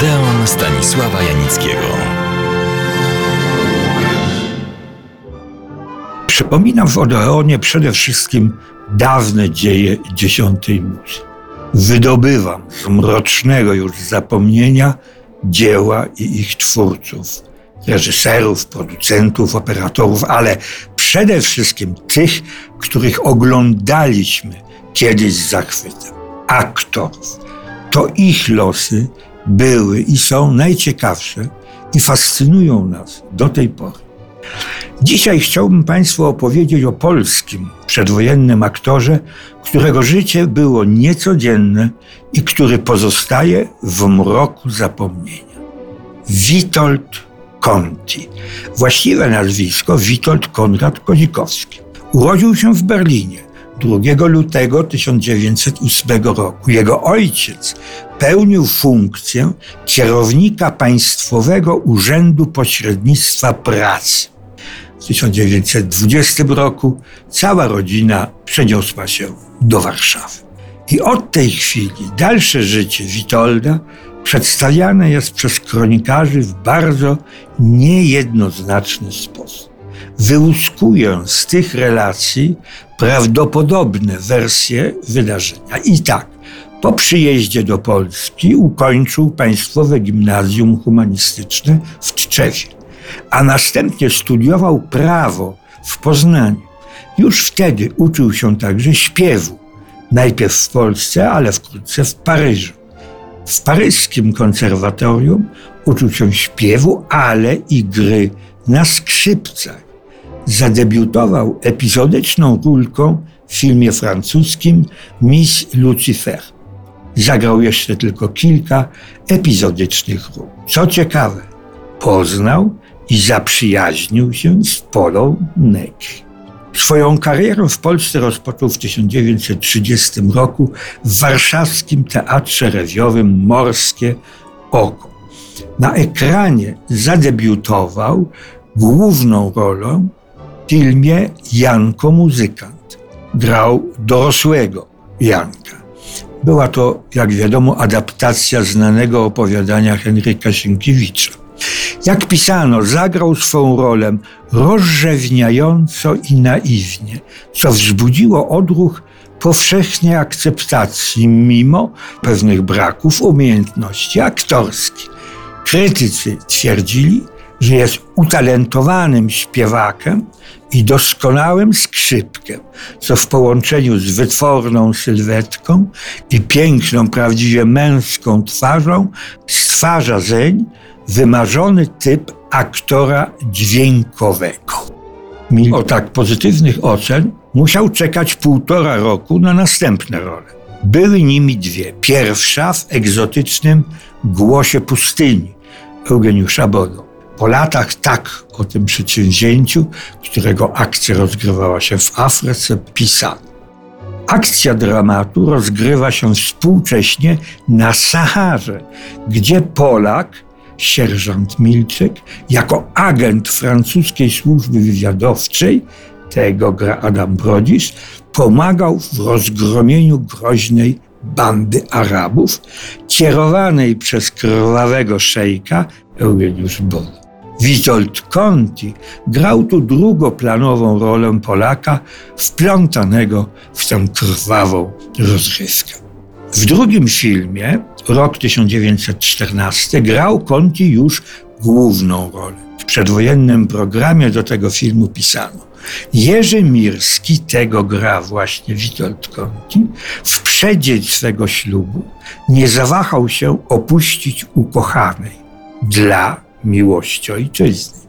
Odeon Stanisława Janickiego. Przypominam w Odeonie przede wszystkim dawne dzieje dziesiątej muzy. Wydobywam z mrocznego już zapomnienia dzieła i ich twórców, reżyserów, producentów, operatorów, ale przede wszystkim tych, których oglądaliśmy kiedyś z zachwytem. Aktorów. To ich losy były i są najciekawsze i fascynują nas do tej pory. Dzisiaj chciałbym Państwu opowiedzieć o polskim przedwojennym aktorze, którego życie było niecodzienne i który pozostaje w mroku zapomnienia. Witold Conti. Właściwe nazwisko Witold Konrad Kozikowski. Urodził się w Berlinie 2 lutego 1908 roku. Jego ojciec pełnił funkcję kierownika Państwowego Urzędu Pośrednictwa Pracy. W 1920 roku cała rodzina przeniosła się do Warszawy. I od tej chwili dalsze życie Witolda przedstawiane jest przez kronikarzy w bardzo niejednoznaczny sposób. Wyłuskuję z tych relacji prawdopodobne wersje wydarzenia. I tak, po przyjeździe do Polski ukończył Państwowe Gimnazjum Humanistyczne w Tczewie, a następnie studiował prawo w Poznaniu. Już wtedy uczył się także śpiewu, najpierw w Polsce, ale wkrótce w Paryżu. W paryskim konserwatorium uczył się śpiewu, ale i gry na skrzypcach. Zadebiutował epizodyczną rulką w filmie francuskim Miss Lucifer. Zagrał jeszcze tylko kilka epizodycznych ról. Co ciekawe, poznał i zaprzyjaźnił się z Polą Negri. Swoją karierę w Polsce rozpoczął w 1930 roku w warszawskim teatrze rewiowym Morskie Oko. Na ekranie zadebiutował główną rolą filmie Janko Muzykant. Grał dorosłego Janka. Była to, jak wiadomo, adaptacja znanego opowiadania Henryka Sienkiewicza. Jak pisano, zagrał swą rolę rozrzewniająco i naiwnie, co wzbudziło odruch powszechnej akceptacji mimo pewnych braków umiejętności aktorskich. Krytycy twierdzili, że jest utalentowanym śpiewakiem i doskonałym skrzypkiem, co w połączeniu z wytworną sylwetką i piękną, prawdziwie męską twarzą stwarza zeń wymarzony typ aktora dźwiękowego. Mimo tak pozytywnych ocen musiał czekać półtora roku na następne role. Były nimi dwie. Pierwsza w egzotycznym Głosie Pustyni Eugeniusza Bodo. Po latach tak o tym przedsięwzięciu, którego akcja rozgrywała się w Afryce, pisano. Akcja dramatu rozgrywa się współcześnie na Saharze, gdzie Polak sierżant Milczek, jako agent francuskiej służby wywiadowczej, tego gra Adam Brodzisz, pomagał w rozgromieniu groźnej bandy Arabów, kierowanej przez krwawego szejka Eugeniusz Bono. Witold Conti grał tu drugoplanową rolę Polaka wplątanego w tę krwawą rozrywkę. W drugim filmie, rok 1914, grał Conti już główną rolę. W przedwojennym programie do tego filmu pisano. Jerzy Mirski tego gra właśnie Witold Conti. W przeddzień swego ślubu nie zawahał się opuścić ukochanej dla miłości ojczyzny.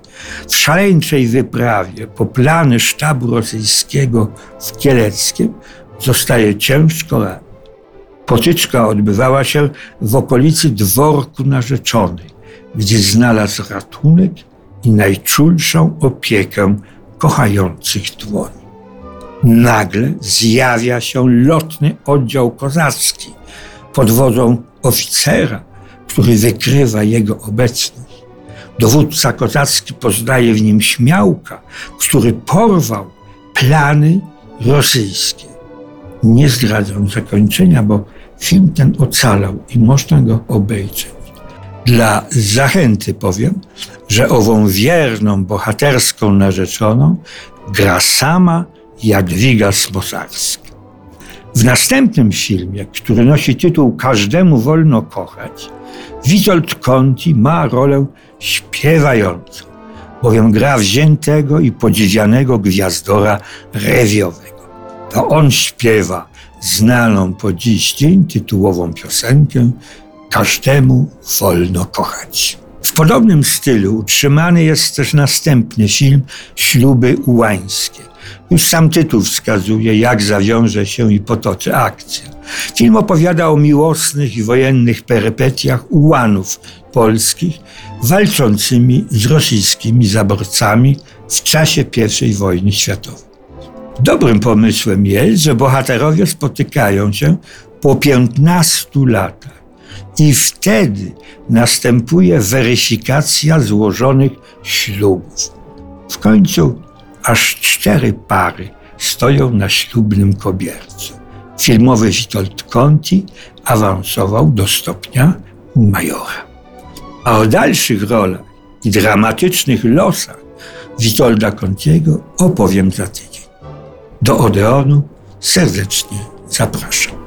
W szaleńczej wyprawie po plany sztabu rosyjskiego w Kieleckiem zostaje ciężko ranny. Potyczka odbywała się w okolicy dworku narzeczonej, gdzie znalazł ratunek i najczulszą opiekę kochających dłoni. Nagle zjawia się lotny oddział kozacki pod wodzą oficera, który wykrywa jego obecność. Dowódca kozacki poznaje w nim śmiałka, który porwał plany rosyjskie. Nie zdradzam zakończenia, bo film ten ocalał i można go obejrzeć. Dla zachęty powiem, że ową wierną, bohaterską narzeczoną gra sama Jadwiga Smosarska. W następnym filmie, który nosi tytuł Każdemu wolno kochać, Witold Conti ma rolę śpiewającą, bowiem gra wziętego i podziwianego gwiazdora rewiowego. To on śpiewa znaną po dziś dzień tytułową piosenkę Każdemu wolno kochać. W podobnym stylu utrzymany jest też następny film Śluby Ułańskie. Już sam tytuł wskazuje, jak zawiąże się i potoczy akcja. Film opowiada o miłosnych i wojennych perypetiach ułanów polskich walczącymi z rosyjskimi zaborcami w czasie I wojny światowej. Dobrym pomysłem jest, że bohaterowie spotykają się po 15 latach i wtedy następuje weryfikacja złożonych ślubów. W końcu aż cztery pary stoją na ślubnym kobiercu. Filmowy Witold Conti awansował do stopnia majora. A o dalszych rolach i dramatycznych losach Witolda Contiego opowiem za tydzień. Do Odeonu serdecznie zapraszam.